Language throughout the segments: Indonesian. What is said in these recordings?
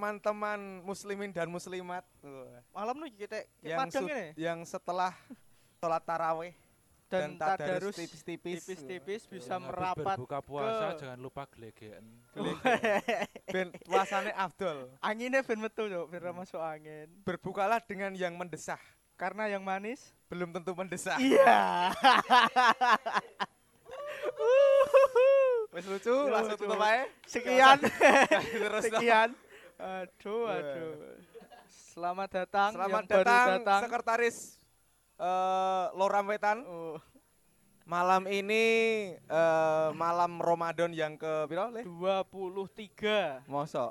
teman-teman muslimin dan muslimat. Malam nih kita yang ini yang setelah sholat taraweh dan, dan tadarus tipis-tipis tipis-tipis bisa Habis merapat berbuka puasa ke- jangan lupa gelegean. ben puasane afdol anginnya ben metu yo, ben masuk angin. berbukalah dengan yang mendesah Karena yang manis. belum tentu mendesah Iya. wes lucu Lucu. langsung tutup aja Sekian. terus. Sekian. Aduh, Wah. aduh. Selamat datang selamat yang baru datang, datang. sekretaris eh, Loram Wetan Oh, malam ini eh, malam Ramadan yang ke piro le 23. mosok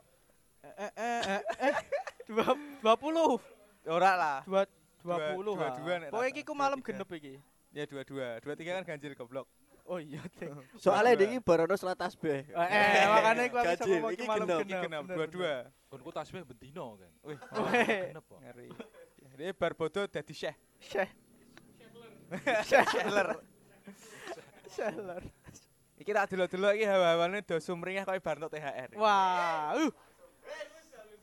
Eh eh eh eh, eh. Dua, 20. ora lah Dua, Dua- 20 dua- ah. Pokoknya iki ku malam genep iki. ya dua dua dua tiga kan ganjil goblok Oh iya. Soalnya iki barono salat tasbih. Eh, eh, makanya aku bisa ngomong iki malam genep, iki genep. genap bener, dua bener. dua Kon ku tasbih bendino kan. wih. Genep kok. ngeri ini bar bodoh dadi syekh Syekh. Sheller Seller. iki tak dulu-dulu iki hawa-hawane do sumringah koyo bar THR Wah, uh.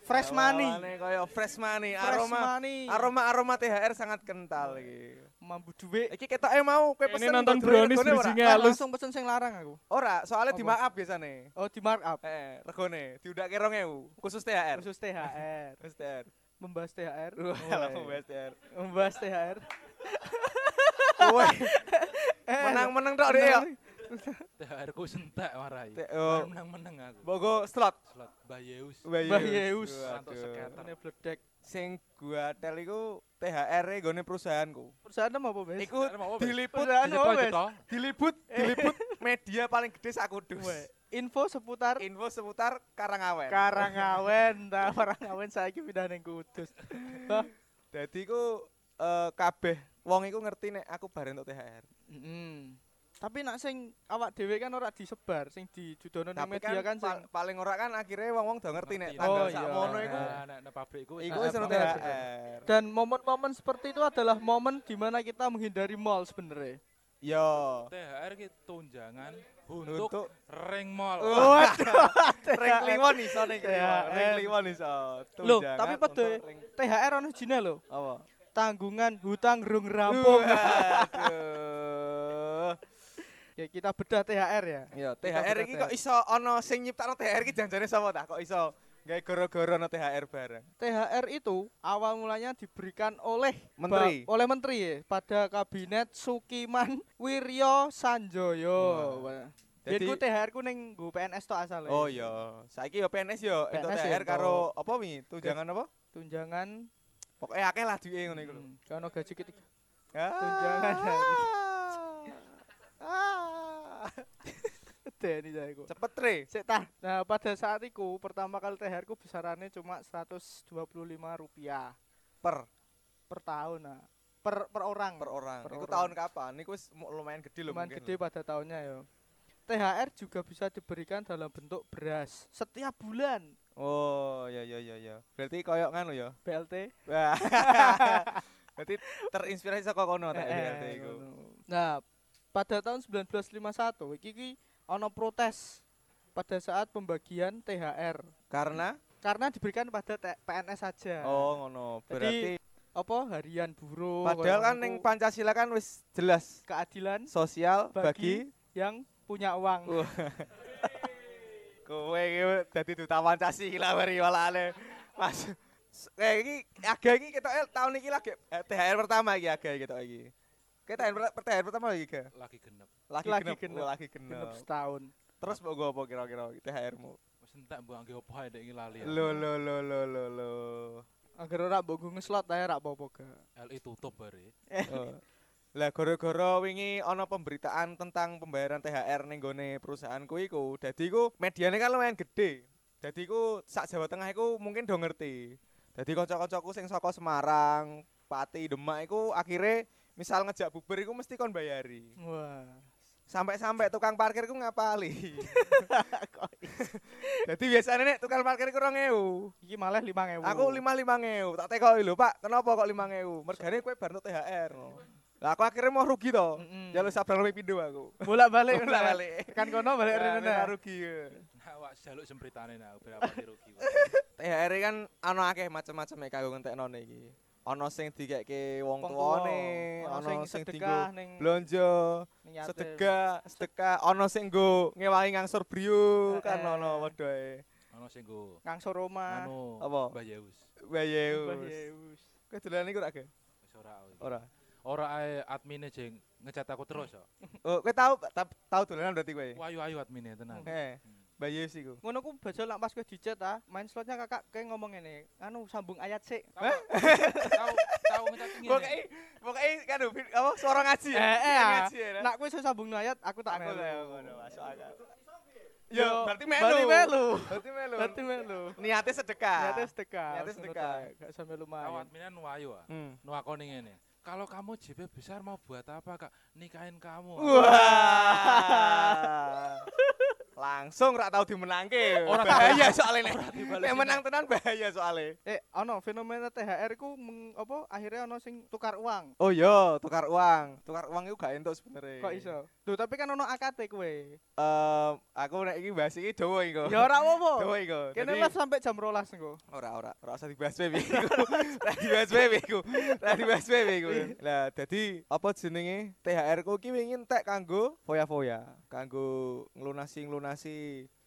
Fresh money. Koyo fresh money Fresh aroma money. aroma aroma THR sangat kental iki mambu duit. iki ketoke mau kowe pesen nonton brownies halus. Langsung pesen sing larang aku. ora soalnya di markup biasane Oh, di markup. eh regone diundake 2000 khusus THR Khusus THR. khusus THR Membahas THR. Woi. membahas THR Membahas THR. kowe Eh, menang-menang tok deh THR ku sentek marai. Oh. Menang-menang aku. Bogo slot Slot Bayeus. Mbah Yeus. Rantuk Waduh. seketer. Ini bledek. sing gua tel iku THR e gone perusahaanku. Perusahaan apa, Bes? Iku diliput Perusahaan Diliput Bes? toh. diliput diliput media paling gede sakudus. Info seputar Info seputar Karangawen. Karangawen, ta Karangawen saiki pindah ning Kudus. Dadi iku eh, kabeh wong iku ngerti nek aku bareng untuk THR. Mm. Tapi nak sing awak dhewe kan ora disebar, sing dijudono ning Tapi media kan, pa- sing paling ora kan akhirnya wong-wong do ngerti nek tanggal Oh, sak iya. mono iku Nah, nek nek pabrik iku iku wis THR. dan momen-momen seperti itu adalah momen di mana kita menghindari mall sebenarnya. Yo. THR ki tunjangan untuk Untuk ring mall. Waduh, ring kliwon iso ning. Ring kliwon iso. Loh, Tunjangan tapi pede THR ono jine lho. apa? Tanggungan hutang rung rampung. Aduh. ya kita bedah THR ya. Kita THR iki kok iso ono sing nyiptakno THR iki janjane sapa ta? Kok iso gawe goro-goro no THR bareng? THR itu awal mulanya diberikan oleh Menteri. Ba- oleh menteri ya pada kabinet Sukiman Wiryo Sanjoyo. Wah. Jadi- Jadi THR ku ning nggo PNS tok asale. Oh iya, saiki yo PNS yo entuk PNS THR entuk. karo apa wi? Tunjangan apa? Tunjangan Pokoknya akeh lah duwe ngono iku lho. kan gaji ketiga. Ah. Tunjangan Ah. Deni saya ku. Cepet tre. Sik tah. Nah, pada saat itu pertama kali THR ku besarannya cuma 125 rupiah per per tahun nah. Per per orang. per orang. Per Iku tahun kapan? Iku lumayan gede lho lumayan mungkin. gede pada tahunnya ya. THR juga bisa diberikan dalam bentuk beras setiap bulan. Oh, ya ya ya ya. Berarti koyok nganu ya. BLT. Berarti terinspirasi saka kono tak Eh, berarti iku. ngono. Nah, pada tahun 1951 iki iki ono protes pada saat pembagian THR Karena karena diberikan pada PNS saja. oh ngono. Jadi, Berarti apa harian buruh padahal kan ku Pancasila kan wis jelas keadilan sosial Bagi- bagi yang punya uang. Kowe iki dadi duta Pancasila bari walane. Mas kayak iki aga iki ketok tahun iki lagi eh, THR pertama iki aga ketok iki. Kayak THR, per- THR pertama iki ga? Lagi genep. Lagi, Lagi genep, genep. lagi Genep genep. setahun. Terus mau gue apa kira-kira THR-mu? Wis entek mbok opo ae nek iki lali. Lo lo lo lo lo lo. Agar ora mbok nggo ngeslot ae ra apa-apa ga. LI tutup bare. Oh. Lah gara-gara wingi ana pemberitaan tentang pembayaran THR ning gone perusahaanku iku. Dadi iku mediane kan lumayan gede. Dadi iku sak Jawa Tengah iku mungkin do ngerti. Dadi kanca-kancaku sing saka Semarang, Pati, Demak iku akhirnya misal ngejak bubar iku mesti kon bayari. Wah. Sampai-sampai tukang parkir ku ngapali. Dadi biasanya nek tukang parkir ku 2000. Iki malah 5000. Aku lima lima ngewu, tak tekoki lho Pak, kenapa kok lima ngewu? Mergane kue bar untuk THR. Lah aku akhirnya mau rugi toh. Mm-mm. Jalur sabrang lebih pindu aku. bolak-balik Bolak-balik. Kan kono balik Nah, rene. kena rugi. Nah, awak jaluk sempritane nah berapa rugi. THR kan ana akeh macam-macam mek kanggo ngentekno iki. Ana sing dikeke wong tuane, ana sing sedekah ning blonjo, sedekah, sedekah, ana sing nggo ngewangi ngangsur brio kan Heeh. ana wedoe. Ono sing go ngangsur rumah. anu Apa? Mbah Yeus. Mbah Bayeus. Yeus. Kowe dolan iku ora ge? Wis ora. Ora. Ora ae admine jeng ngecat aku terus ya. Oh, kowe tau ta- tau dolanan berarti kowe? Ayu-ayu admine tenan. Heeh. Bayeus iku. Ngono ku bajal nak pas kowe dicet ah, main slotnya kakak kayak ngomong ngene, anu sambung ayat sik. Tahu tahu ngecat ngene. Pokoke pokoke kan apa suara ngaji ya? Eh, eh, ah. ngaji ya. Nak kowe iso sambung ayat, aku tak Aku melu. kayak ngono masuk akal. Yo, berarti melu. Berarti melu. Berarti melu. Berarti melu. Niate sedekah. Niatnya sedekah. Niatnya sedekah. Gak sampe lumayan. admine nuwayu ah. Hmm. Nuakoni ngene. Kalau kamu JP besar mau buat apa kak? Nikahin kamu. Wah. Langsung rak tau dimenangke. Ora bahaya soalnya nek. Nek menang tenan bahaya soalnya. Eh, ono fenomena THR ku meng, apa akhirnya ono sing tukar uang. Oh iya, tukar uang. Tukar uang itu gak entuk sebenarnya. Kok iso? Duh, tapi kan ono AKT kowe. Em, aku nek iki bahas iki dawa iku. Ya ora apa-apa. Dawa iku. Kene live sampai jam 12 engko. Ora ora, ora usah dibahas bae iku. Ora dibahas bae iku. Ora dibahas bae iku. Lah dadi apa jenenge THR ku ki wingi entek kanggo foya-foya, kanggo nglunasi-nglunasi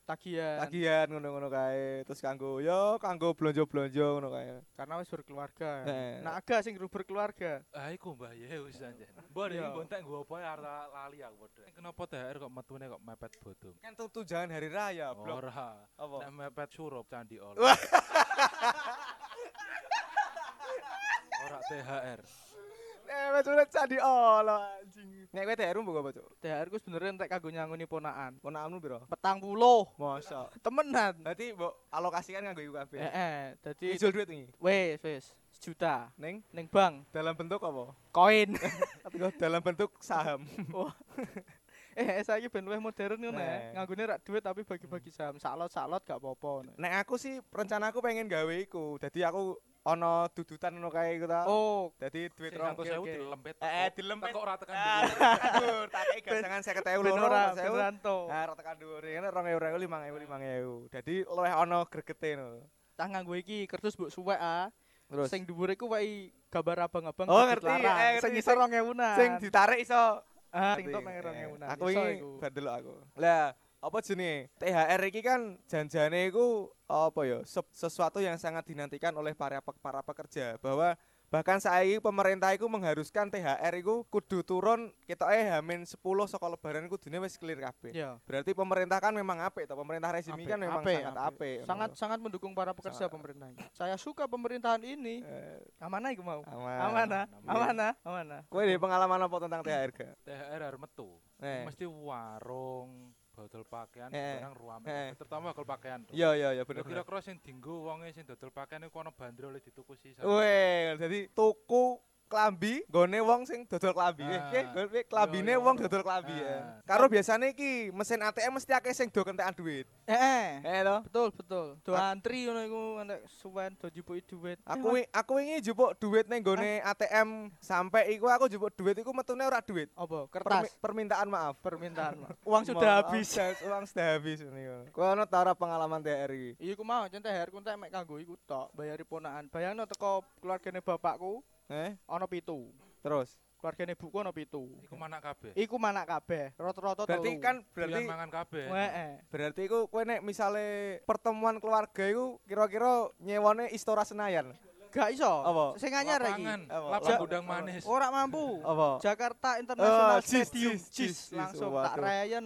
Tagihan. tagihan ngono-ngono kae. Terus kanggo yo kanggo blonjo-blonjo ngono kae. Karena wis berkeluarga. Heeh. Nah, agak sing guru berkeluarga. Ah iku Mbah Yeus anjen. Mbah iki Iya. gontek nggo apa ya lali aku padha. Kenapa THR kok metune kok mepet bodong? Kan tuh tunjangan hari raya, Blok. Ora. Apa? Nek mepet surup candi ol. Wah. Ora THR. Eh, wes udah candi olo anjing. Nek kowe THR mbok apa, Cuk? THR ku sebenarnya entek kanggo nyangoni ponaan. Ponakanmu piro? Petang puluh. Masa. Temenan. Berarti mbok alokasikan nganggo iku kabeh. Heeh, dadi Ijol duit iki. wis wis sejuta Ning ning bank dalam bentuk apa? koin. Dalam bentuk saham. eh saiki ben luwih modern ngono ya. Nganggone rak duit tapi bagi-bagi saham. Saklot-saklot gak apa-apa. Nek aku sih rencanaku pengen gawe iku. Dadi aku ono dudutan ngono kae iku ta. Oh, Dadi 100.000 oke. dilempet. Eh, eh, dilempet. Kok ora tekan Ah, dhuwur. aduh, tak kei gasangan 50.000 ben loro. ora 50.000. ben ranto. Nah, ora tekan dhuwur. Ngene 2.000, 5.000, 5.000. Dadi luwih ono gregete ngono. Tah nganggo iki kertas mbok suwek ah. Terus Sing dhuwur iku wae gambar abang-abang Oh, ngerti, eh, Sing sing- 2000-an. sing ditarik iso ah, sing tok nang Eh, 2000-an. Aku Iso ini iku. bandel aku. Lah, apa jenenge? THR iki kan janjane iku apa ya? se- sesuatu yang sangat dinantikan oleh para pe- para pekerja bahwa bahkan saiki pemerintah iku mengharuskan THR iku kudu turun ketoke hamin 10 saka lebaran kudune wis clear kabeh. Iya. Berarti pemerintah kan memang apik toh. Pemerintah rezim ini kan memang apik, sangat apik. apik. Sangat sangat mendukung para pekerja Sangat. pemerintah. ini. Saya suka pemerintahan ini. Eh, Amanah iku mau. aman. Amanah, Iya. amanah, amanah. Kowe pengalaman apa tentang THR gak? THR harus metu. Eh. Mesti warung, botol pakaian, Eh. barang ruame. Eh. Terutama botol pakaian. Iya iya iya bener. Kira-kira sing dinggo wonge sing dodol pakaian iku ana bandrol dituku sisa. Weh, jadi tuku klambi gone wong sing dodol klambi. Ah. eh, gone klambine wong dodol klambi ya. Ah. Karo biasane iki mesin ATM mesti akeh sing do kentekan duit. Eh, eh. Eh to. Betul, betul. Do antri ngono iku nek suwen do jipuki duit. Aku aku wingi jupuk duit ning gone ATM sampai iku aku jupuk duit iku metune ora duit. apa? Permi- Kertas. permintaan maaf. Permintaan. Mas. Uang sudah Maaf, habis. uang sudah habis ini. Kowe ono ta ora pengalaman THR iki? Iya ku mau THR ku entek mek kanggo iku tok, bayari ponakan. Bayangno teko keluargane bapakku Eh, ana pitu. terus. Keluargane ibuku ana pitu. Iku manak kabeh. Iku manak kabeh, rata-rata Berarti telu. kan Berarti mangan kabeh. Heeh. berarti iku kowe nek misale pertemuan keluarga iku kira-kira nyewane Istora Senayan. Gak iso. Apa? Sing anyar iki. Lapangan, gudang manis. Ora mampu. Apa? Jakarta International Oh, cis, Stadium, cis, cis, cis. langsung tak rayen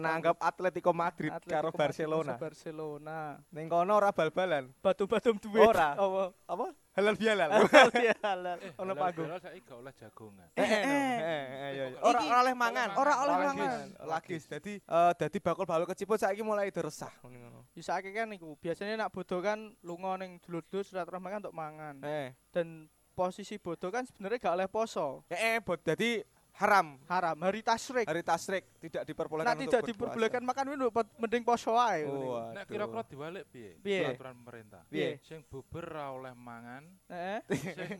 nanggap Atletico Madrid Atletico karo Barcelona. Barcelona. Ning kono ora bal-balan. Batu-batu duit. Ora. Apa? Apa? Halal bihalal. Halal. Eh, Ono halal panggung. bihalal saiki gak oleh jagongan. Eh, eh, iya, iya. Iki- Ora ora oleh mangan. Ora oleh mangan. Lagis. Dadi eh dadi bakul baluk keciput saiki mulai diresah ngono. Ya saiki kan iku biasanya nak bodo kan lunga ning dulur-dulur silaturahmi kan untuk mangan. Eh, Dan posisi bodo kan sebenarnya gak oleh poso. eh, eh bot dadi haram. Haram, hari tasyrik. Hari tasrik tidak diperbolehkan untuk tidak diperbolehkan makan itu mending poso ae. Oh, Nek kira-kira diwalik piye? Piye? Peraturan pemerintah. Piye? Sing buber ra oleh mangan, Heeh.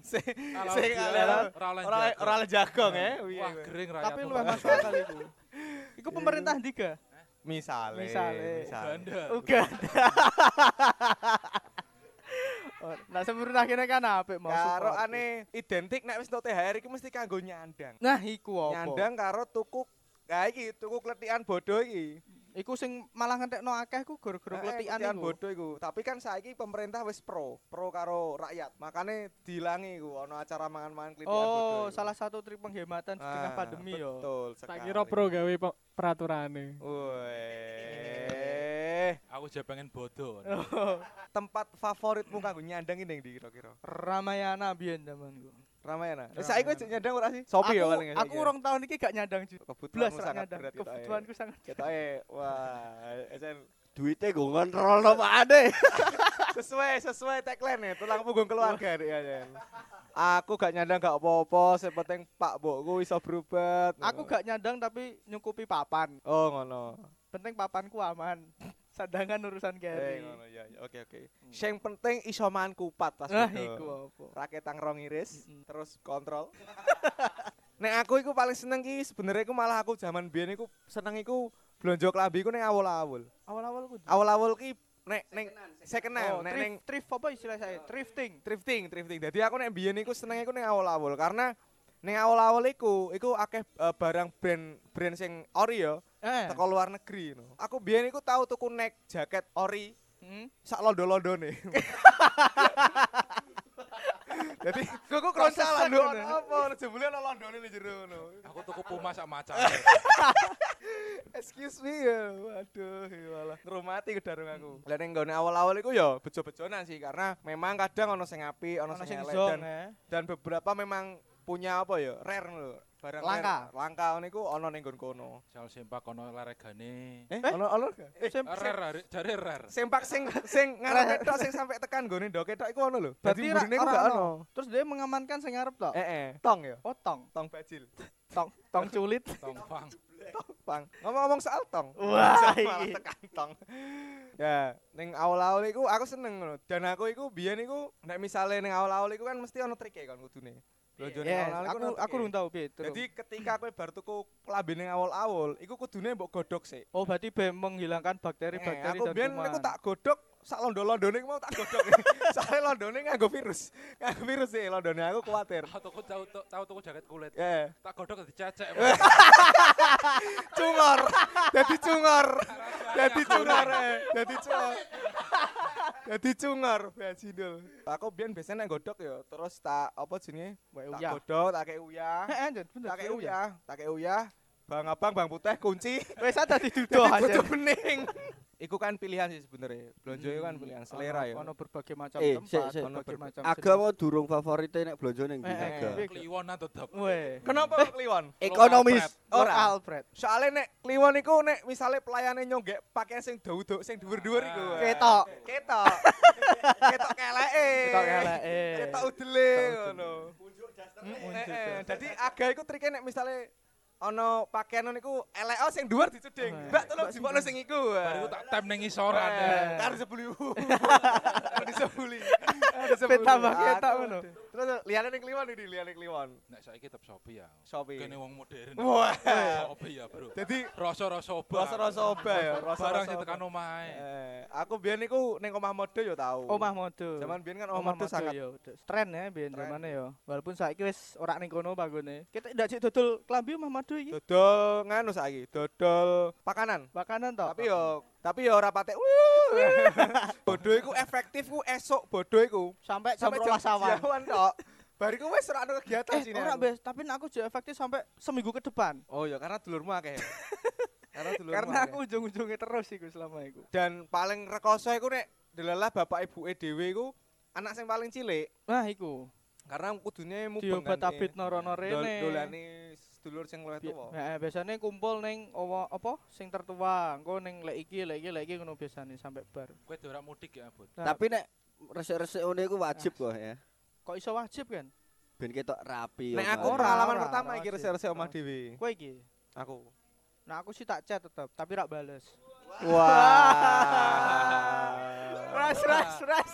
sing Sing ora oleh jagong eh. Wah, gering rakyat. Tapi luwih masuk akal iku. Iku pemerintah ndiga? Misale. Misale. misale. Uganda. Lah sempurna kene kan apik mau Karo ane identik nek wis entuk THR iki mesti kanggo nyandang. Nah, iku apa? Nyandang karo tuku Kayak iki tuku kletikan bodoh iki. Iku sing malah ngentekno akeh ku gara-gara kletikan iku. bodoh iku. Tapi kan saiki pemerintah wis pro, pro karo rakyat. Makane dilangi iku ono acara mangan-mangan kletikan bodoh. Oh, salah satu trik penghematan di tengah Ah, pandemi yo. Betul Tak sekali. kira pro gawe pe- peraturane. Weh. Aku aja pengen bodoh. Tempat favoritmu kanggo nyandang ini ndi kira-kira? Ramayana biyen zamanku. Ramayana. Ramayana. Saiki kok nyandang ora sih? Sopi ya Aku- paling ya. Aku urung tahun iki gak nyandang juga. Blas kebutuhanmu ra sangat nyandang. berat. Kebutuhanku sangat. Kita wah, Esen Duitnya gue ngontrol apa ada? sesuai sesuai tagline nih tulang punggung keluarga ya aku gak nyandang gak apa-apa yang penting pak bokku iso berobat Aku gak nyandang tapi nyukupi papan. oh ngono Penting papanku aman. Sandangan urusan eh carry. ngono ya oke oke sing penting iso mangan kupat pas Nah, iku apa? raketang rong iris Mm-mm. terus kontrol Nek aku iku paling seneng ki sebenarnya iku malah aku zaman biyen iku seneng iku blonjo klambi iku ning awul-awul. Awal-awal ku. Awul-awul ki nek ning sekenan Oh, nek ning thrift apa istilah saya? Thrifting. thrifting, thrifting. Jadi aku nek biyen iku seneng iku ning awul-awul karena ning awul-awul iku iku akeh eh, barang brand brand sing ori ya Eh. teko luar negeri no. Aku biyen iku tau tuku nek jaket ori Hmm. sak londo-londone. Jadi kok kok Konses salah ngono. lho apa jebule ana londone ning jero ngono. Aku tuku Puma sak macam. Excuse me ya. Waduh, ya malah ngrumati kedarung aku. Lah ning nggone awal-awal iku ya bejo-bejonan sih karena memang kadang ono sing apik, ono sing sing elek dan eh. dan beberapa memang punya apa ya rare lho barang Langka. rare. langka niku ono ning nggon kono Sal sempak kono laregane. eh ono ono gak? eh Rer rer- jare rer. sempak sing sing ngarep tok sing sampai tekan nggone ndok ketok iku ono lho dadi mburine ora gak ono. ono Terus dia mengamankan sing ngarep tok. eh eh tong ya Oh, tong. tong bajil Tong, tong culit. Tongfang. pang ngomong-ngomong soal tong Wah, malah iki. tekan tong ya ning awal-awal iku aku seneng ngono dan aku iku biyen iku nek misale ning awal-awal iku kan mesti ono trike kan kudune Blonjo ning Yes, awal-awal aku aku urung tahu piye. Jadi ketika kowe bar tuku klambi ning awal-awal, iku kudune mbok godhog sik. Oh, berarti be menghilangkan Eh, bakteri-bakteri aku dan biyen kuman. niku tak godhog sak londo-londone mau tak godhog. Soale londone nganggo virus. Nganggo virus sih londone aku kuwatir. Aku tuku tahu tahu tuku jaket kulit. Ya, Tak godhog dadi cecek. cungor. Dadi cungor. Dadi cungor. eh. Dadi cungor. Dadi cungor bajindul. Aku biyen biasanya godhog ya, terus tak apa jenenge? Tak uyah. godhog, tak kei uyah. Heeh, Jan, bener. Tak kei uyah, tak kei uyah. Bang abang, bang putih kunci. Wes ada diduduh Jadi aja. bening. Iku kan pilihan sih sebenarnya. Belanja itu kan pilihan selera ya. Ono berbagai macam Eh, tempat, berbagai macam. Agak mau durung favoritnya nek belanja ning ndi Eh, eh, agak. eh. Kliwonan tetep. Weh. Kenapa kok kliwon? Ekonomis. Lord Ora. Alfred. Soalnya nek kliwon iku nek misale pelayane nyonggek pakaian sing dawu-dawu sing dhuwur-dhuwur iku. Ah. Ketok. Ketok. Ketok keleke. Ketok eleke. Ketok udele ngono. Eh, eh, Jadi aga iku trike nek misale ono pakaian niku elek sing dhuwur dicedhing. Mbak tolong jipokno sing iku. Bariku tak tem ning isoran. Karo sebuli. Karo disebuli. Cepet tambah ketok ngono. Terus liyane ning kliwon iki liyane kliwon. Nek saiki tetep Shopee ya. Shopee. Kene wong modern. Wah. Shopee ya, Bro. Jadi Rasa-rasa obat. rasa-rasa oba ya, rasa-rasa Barang sing oba. tekan omahe. Eh, aku biyen niku ning omah mode yo tau. Omah mode. Zaman biyen kan omah mode sangat yo. Tren ya biyen zamane yo. Walaupun saiki wis ora ning kono panggone. Kita ndak cek dodol klambi omah mode iki. dodol nganu saiki, dodol pakanan. Makanan tok. Tapi yo tapi yo ora pate. Bodoh iku efektif ku esuk bodoh iku. sampai jam Sampai 12 awan. jaman tok. Bariku wis ora ada kegiatan Eh, sini. ora bes, tapi nek aku juga efektif sampai seminggu ke depan. Oh ya karena dulurmu akeh. karena dulurmu. Karena aku ujung-ujungnya terus iku selama iku. dan paling rekoso iku nek delalah bapak ibu dhewe iku anak sing paling cilik Nah, iku. karena kudune mubeng Diobat kan, abit norono rene. dolane sedulur sing luwih tuwa. Heeh, biasanya kumpul ning owa apa sing tertua. Engko ning lek iki, lek iki, lek iki ngono biasane sampai bar. Kowe ora mudik ya, Bud. Nah, Tapi nek resik-resik ngene iku wajib kok ya. kok iso wajib kan? Ben ketok rapi. Nek aku pengalaman pertama iki resik-resik omah dhewe. Kowe iki. Aku. Nah, aku sih tak chat tetep, tapi rak bales. Wah. Ras, ras, ras.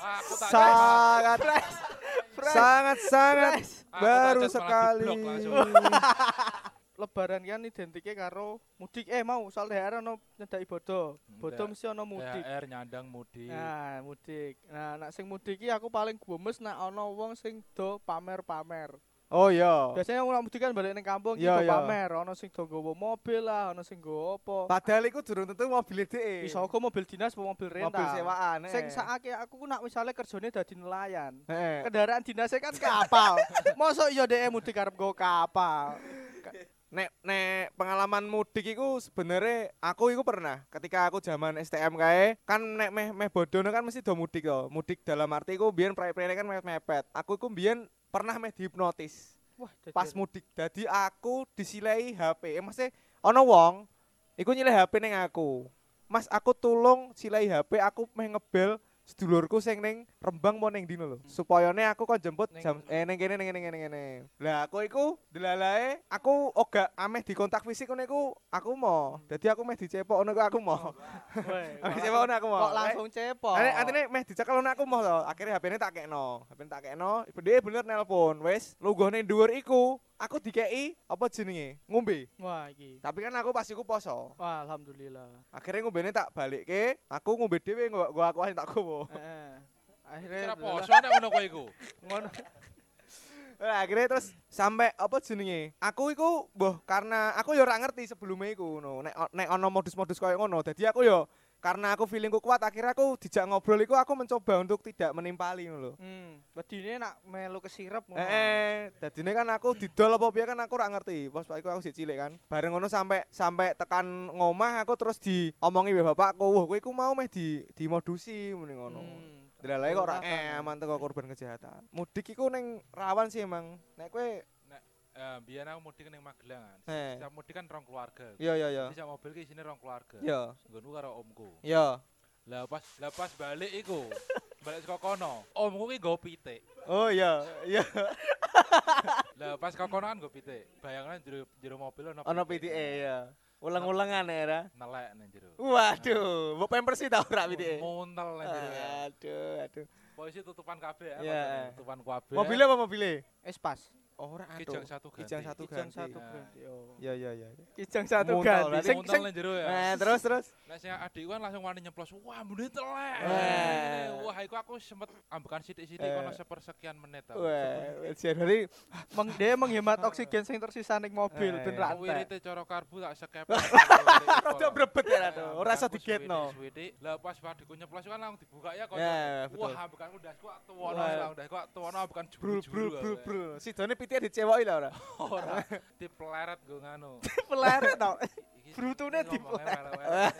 Sangat Fresh. Fresh. sangat sangat baru sekali. Lebaran kan identike karo mudik. Eh mau soal THR ono nyedaki bodo. Bodo mesti ono mudik. THR nyandang mudik. Nah, mudik. Nah, nak sing mudik iki aku paling gumes nak ono wong sing do pamer-pamer. Oh iya. Biasanya wong nak mudik kan balik ning kampung Iya, iya. pamer, ono sing do nggawa mobil lah, ono sing nggawa apa. Padahal iku durung tentu mobil dhek. Iso kok mobil dinas apa mobil rental. mobil sewaan. eh. Sing sakake aku ku nak misale kerjane dadi nelayan. Heeh. Kendaraan dinasnya kan kapal. Mosok iya dhek mudik arep nggawa kapal. Nek nek pengalaman mudik iku sebenarnya aku iku pernah ketika aku zaman STM kae kan nek meh meh bodono kan mesti do mudik to. Mudik dalam arti iku biyen prei-prei kan mepet-mepet. Aku iku biyen pernah meh dihipnotis Wah, pas mudik. Dadi aku disilai HP. Eh maksudnya ono wong iku nyilai HP ning aku. Mas aku tulung silai HP aku meh ngebel sedulurku sing ning Rembang mau ning dino lho. Supayane aku kon jemput Ning- jam eh ning kene ning kene ning kene. Lah aku iku delalae aku oga ameh dikontak fisik ngono iku aku mau. Dadi aku meh dicepok ngono aku mau. Weh, Ameh kok dicepok ngono aku mau. Kok langsung cepok. Ane antine meh dicekel ngono aku mau to. Akhirnya HP-ne tak kekno. HP-ne tak kekno, dia bener nelpon. Wes, lunggone dhuwur iku aku dikei apa jenenge? Ngombe. Wah, iki. Tapi kan aku pas iku poso. Wah, alhamdulillah. Akhirnya ngombene tak balikke, aku ngombe dhewe gua gua aku tak gowo. Heeh. Kira Akhirnya poso nek ngono kowe iku. ngono. Nah, akhirnya terus sampai apa jenenge? Aku iku mbah karena aku ya ora ngerti sebelumnya iku ngono. Nek nek ono modus-modus koyo ngono. Dadi aku ya karena aku feelingku kuat akhirnya aku dijak ngobrol iku aku mencoba untuk tidak menimpali lho. Hmm, bedine nak melu kesirep ngono. Eh, eh dadine kan aku didol apa piye kan aku ora ngerti. Pas pak iku aku sik cilik kan. Bareng ngono sampai sampai tekan ngomah aku terus diomongi mbek bapakku, "Wah, kowe iku mau meh di dimodusi muni ngono." Hmm. Delalae kok ora aman teko korban kejahatan. Mudik iku ning rawan sih emang. Nek kowe Eh, biyen aku mudik ning Magelang. kan. Eh. Setiap mudik kan rong keluarga. iya iya iya. Jadi sak mobil ki isine rong keluarga. Iya. Nggonku karo omku. Iya. Lah pas lah pas balik iku, balik saka kono, omku ki nggo pitik. Oh iya, iya. Lah pas kok kono kan nggo pitik. Bayangane jero jero mobil ono Ono PTE ya. Ulang-ulangan ya, Ra. nelek nang jero. Waduh, mbok pampers tau ora PTE. Muntel nang jero. ya. Aduh, aduh. Polisi tutupan kabeh ya. Iya. tutupan kabeh. Mobilnya apa mobilnya? Espas. Ora Kijang satu ganti. Kijang satu Kijang ganti. satu Nah. ganti. Oh. Iya iya iya. Kijang satu Muntel, ganti. berarti Sing sing jero ya. Nah, terus terus. Nah, sing adikku kan langsung wani nyemplos. Wah, mbune telek. Eh. Wah, iku aku sempet ambekan sithik-sithik Eh. kono sepersekian menit tau. Wah, Januari meng dia menghemat oksigen sing tersisa ning mobil Eh, ben ra entek. wirite cara karbu tak sekep. rada brebet ya to. Ora iso digetno. Lah pas adikku nyemplos kan langsung dibuka ya kok. Ya. Wah, ambekanku ndas kok tuwono Wah. langsung ndas kok tuwono ambekan Brul jebul-jebul. brul brul brul. Sidone PTE dicewoki lah ora. Ora dipleret go nganu. Peleret to. Iki- Brutune welek-welek.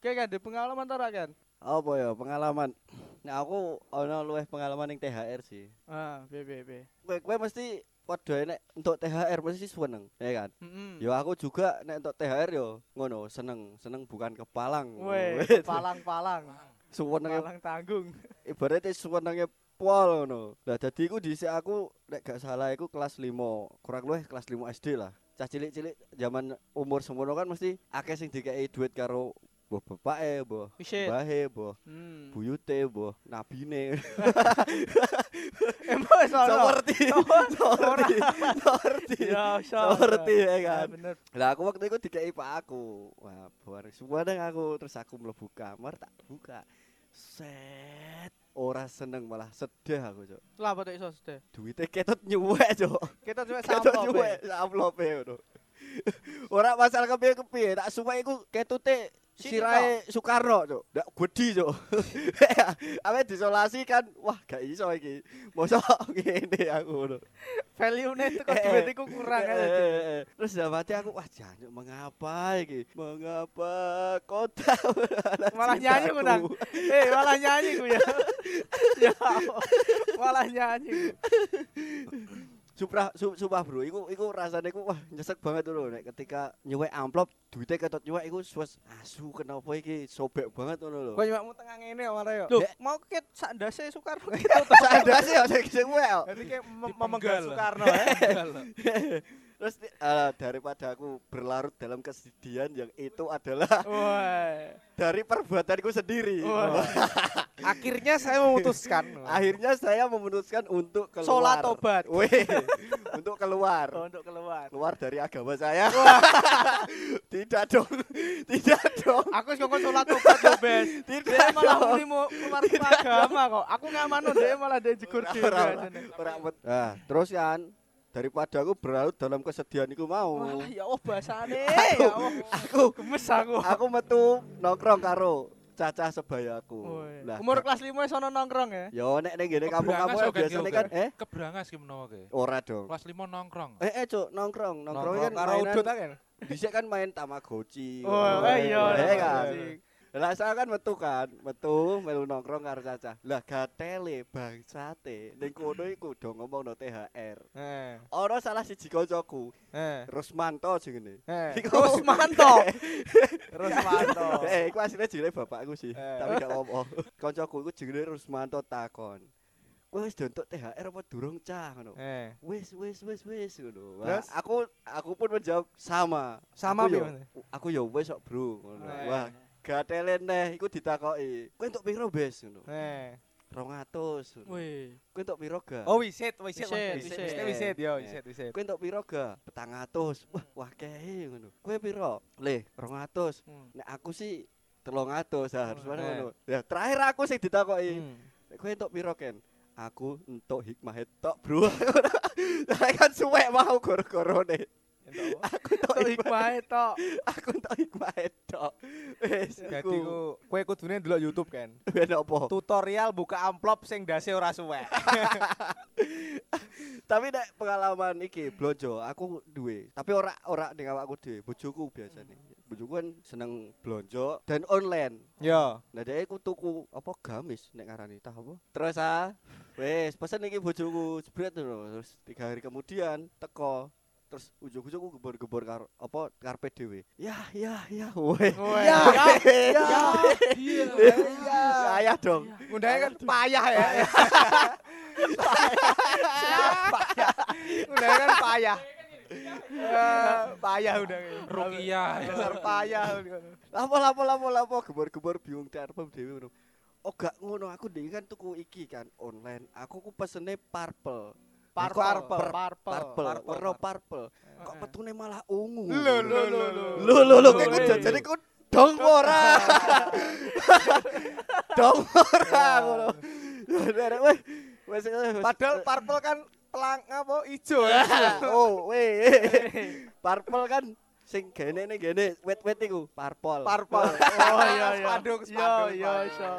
Kayak kan di pengalaman ta Ra, kan? Apa ya pengalaman? Nah aku ono luwih pengalaman ning THR sih. Ah, be be be. Kowe kowe mesti padha nek untuk THR mesti seneng, ya kan? Heeh. Ya aku juga nek untuk THR yo ngono, seneng, seneng bukan kepalang. Weh, palang-palang. Suwenenge Palang tanggung. ibaratnya suwenenge pol ngono. Lah dadi iku dhisik aku nek gak salah iku kelas 5, kurang luwih kelas 5 SD lah. Cah cilik-cilik zaman umur semono kan mesti akeh sing dikei duit karo mbah bapake, mbah Wisit. mbahe, mbah Hmm. buyute, mbah nabine. Emang wis ono. Seperti seperti seperti Ya, seperti ya Ya, kan. bener. Lah aku waktu itu dikei pak aku. Wah, bareng semua aku terus aku mlebu kamar tak buka. Set. Ora seneng malah sedih aku, Cuk. Lah apa iso sedih? Duite ketut nyuwek, Cuk. Kita cuma Ketut nyuwek amplop ngono. Ora masalah kepiye-kepiye, tak suwek iku ketute Sirahe Soekarno, Cuk. Ndak gede, Cuk. Ame disolasi kan, wah gak iso iki. Mosok ngene aku ngono. Value-ne itu kok Eh, duit iku kurang Eh, aja. eh, eh, eh. Terus dalam hati aku wah jangan mengapa iki? Mengapa kota Malah nyanyi ku nang. Eh, malah nyanyi ku ya. Ya. Malah nyanyi. Supra su, sumpah bro, iku iku rasane iku wah nyesek banget lho nek ketika nyuwek amplop duitnya ketot nyuwek iku suwes asu kenapa iki sobek banget ngono lho. Kok nyuwakmu tengah ngene ya malah yo. Mau ket sak ndase Soekarno. Sadar sih ya sing wel. Jadi kayak mem- Dipenggal. memenggal Soekarno ya. Terus eh, daripada aku berlarut dalam kesedihan yang itu adalah Wah. dari perbuatanku sendiri. Akhirnya saya memutuskan. Akhirnya saya memutuskan untuk keluar. Sholat tobat. Weh, untuk keluar. Oh, untuk keluar. Keluar dari agama saya. Tidak dong. Tidak dong. Aku sih kok sholat tobat Bes. Tidak Dia malah dong. mau keluar ke agama kok. Aku ngamano dia malah dia jegur bet- Nah, terus kan daripada aku berlarut dalam kesedihan iku mau. Wah, ya Allah bahasane. Ya Allah. Aku Gemes aku. aku metu nongkrong karo cacah sebayaku. Lah, Umur kelas 5 wis ono nongkrong ya. Yo nek ning ngene kampung-kampung biasanya Gen. kan eh Kebrangas ki menawa ke. ora dong. Kelas 5 nongkrong. Eh eh cuk nongkrong, nongkrong Nongkrong kan karo udut kan. Dhisik kan main Tamagotchi. Oh, ngono. eh, iya. Eh, kan. Lah saya kan metu kan, metu melu nongkrong karo cacah. Lah gatele bangsate ning kono iku do ngomongno THR. Eh. Ora salah siji kancaku, Eh. Rusmanto jenenge. Eh. Iku- Rusmanto. Rusmanto. Eh, iku asline jenenge bapakku sih, Eh. tapi gak ngomong. Kancaku iku jenenge Rusmanto takon. Kowe wis dontok THR apa durung cah ngono? Eh. Wis wis wis wis ngono. Aku aku pun menjawab sama. Sama aku yo, aku yo wis kok, Bro. Ngono. Eh. Wah, gatele neh iku ditakoki. Kowe entuk piro, Bes? Ngono. Eh. 200. ngono. Wih. Kowe entuk piro ga? Oh wisit, wisit, Wisit, Mas. wisit. Yo, Eh. wisit, wisit. Kowe entuk piro ga? 400. Wah, wah kehe ngono. Kowe piro? Le, 200. Hmm. Nek aku sih 300 ah, harus Oh, mana ngono. Ya, terakhir aku sing ditakoki. Hmm. Nek kowe entuk piro, Ken? Aku entuk hikmah tok, Bro. Lah kan suwek mau goro-gorone. Aku entuk Tuh hikmah, hikmah tok. aku entuk hikmah tok. Wis, iku. ku kowe kudune ndelok YouTube kan. Ben apa? Tutorial buka amplop sing dase ora suwek. Tapi nek pengalaman iki blonjo aku duwe. Tapi ora ora ning awakku dhewe, bojoku biasane. Bojoku kan seneng blonjo dan online. Yo. Nah dia aku tuku apa gamis nek ngarani tah apa? Terus ah, wes pesen iki bojoku jebret. Terus tiga hari kemudian teko. Terus ujung-ujung aku gebor-gebor karo apa karpet dhewe. Ya, ya, ya. Weh. Weh. Ya, Ya, ya. Iya. Ya, ayah dong. Ngundangnya kan payah ya. payah. Kan payah. Ya, payah udah. Rukiah. Dasar payah. Lapo lapo lapo lapo gebor-gebor bingung karpet dhewe ngono. Oh gak ngono aku dhewe kan tuku iki kan online. Aku ku pesene purple. Purple. Purple. Purple. Purple, Purple, warna purple. Kok Eh. petune malah ungu. Lho lho lho lho. Lho lho lho eh. jajane ku dong ora. dong ora ngono. Derek weh. Wes. Padahal purple kan pelang apa ijo ya. oh, weh. Purple kan sing gene ning gene wet-wet iku, purple. Purple. Oh iya iya. Spanduk Iya spanduk. iya spanduk. iso.